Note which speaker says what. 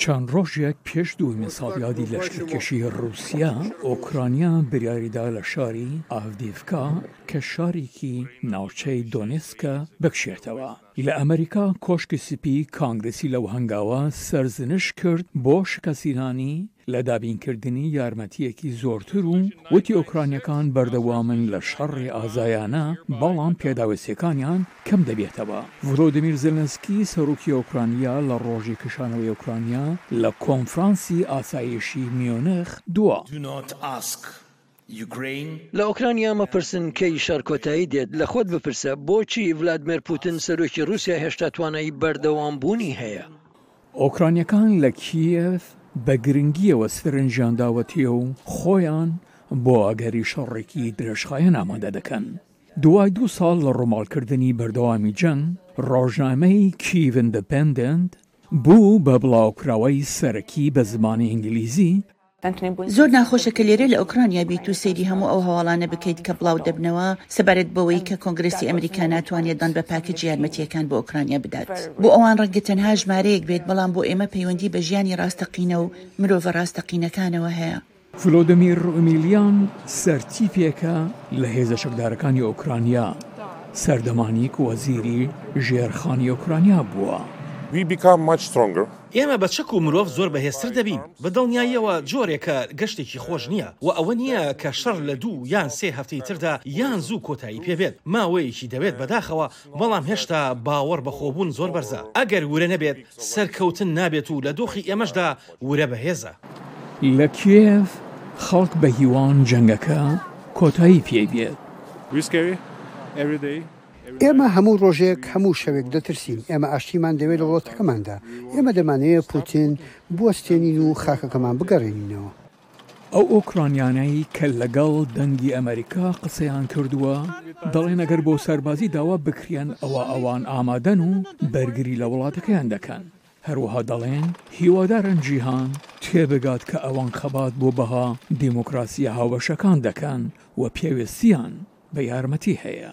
Speaker 1: چەند ڕۆژێک پێش دووەمین ساڵیادی لەشکرکێشی ڕووسیا، ئۆکرانیا بریاری دا لە شاری ئاڤدیڤکا کە شارێکی ناوچەی دۆنێتسکە بکشێتەوە. لە ئەمەریکا کۆشکی سپی کانگرێسی لەو هەنگاوە سەرزنش کرد بۆ شکستهێنانی لە دابینکردنی یارمەتییەکی زۆرتر و وتی ئۆکرانییەکان بەردەوامن لە شەڕی ئازایانە بەڵام پێداویستییەکانیان کەم دەبێتەوە. ڤلۆدیمیر زێلێنسکی، سەرۆکی ئۆکرانیا لە ڕۆژی کشانەوەی ئۆکرانیا لە کۆنفرانسی ئاسایشی میونخ دوا.
Speaker 2: لە ئۆکرانیا مەپرسن کەی شەڕ کۆتایی دێت، لە خۆت بپرسە بۆچی ڤلادمێر پوتن، سەرۆکی ڕووسیا هێشتا توانایی بەردەوامبوونی هەیە؟
Speaker 1: ئۆکرانییەکان لە کیێڤ بە گرنگییەوە سەرنجیان داوەتییە و خۆیان بۆ ئەگەری شەڕێکی درێژخایەن ئامادە دەکەن. دوای دوو ساڵ لە ڕووماڵکردنی بەردەوامی جەنگ، ڕۆژنامەی کییڤ ئیندپێندێنت بوو بە بڵاوکراوەی سەرەکی بە زمانی ئینگلیزی،
Speaker 3: زۆر ناخۆشە کە لێرە لە ئۆکرانیا بیت و سەیری هەموو ئەو هەواڵانە بکەیت کە بڵاو دەبنەوە سەبارەت بەوەی کە کۆنگرێسی ئەمریکا ناتوانێت دان بە پاکجی یارمەتییەکان بۆ ئۆکرانیا بدات. بۆ ئەوان ڕەنگە تەنها ژمارەیەک بێت، بەڵام بۆ ئێمە پەیوەندی بە ژیانی ڕاستەقینە و مرۆڤە ڕاستەقینەکانەوە هەیە.
Speaker 1: ڤلۆدمیڕ ئۆمیلیان سەرتیپێکە لە هێزە چەکدارەکانی ئۆکرانیا، سەردەمانیک وەزیری ژێرخانی ئۆکرانیا بووە. We become much stronger.
Speaker 4: ئێمە بە چەک و مرۆڤ زۆر بەهێزتر دەبین. بە دڵنیاییەوە جۆرێکە گەشتێکی خۆش نییە و ئەوە نییە کە شەڕ لە دوو یان سێ هەفتەی تردا یان زوو کۆتایی پێ بێت. ماوەیەکی دەوێت بەداخەوە. بەڵام هێشتا باوەڕ بە خۆبوون زۆر بەرزە، ئەگەر ورە نەبێت سەرکەوتن نابێت و لە دۆخی ئێمەشدا ورە بەهێزە.
Speaker 1: لە کیێڤ خەڵک بە هیوان جەنگەکە کۆتایی پێی بێت.
Speaker 5: ئێمە هەموو ڕۆژێک، هەموو شەوێک دەترسین. ئێمە ئاشتیمان دەوێت لە وڵاتەکەماندا. ئێمە دەمانەوێت پوتین بوەستێنین و خاکەکەمان بگەڕێنینەوە.
Speaker 1: ئەو ئۆکرانیانەی کە لەگەڵ دەنگی ئەمەریکا قسەیان کردووە دەڵێن ئەگەر بۆ سەربازی داوا بکرێن ئەوا ئەوان ئامادەن و بەرگری لە وڵاتەکەیان دەکەن، هەروەها دەڵێن هیوادارن جیهان تێبگات کە ئەوان خەبات بۆ بەها دیموکراسییە هاوبەشەکان دەکەن و پێوستیان بە یارمەتی هەیە.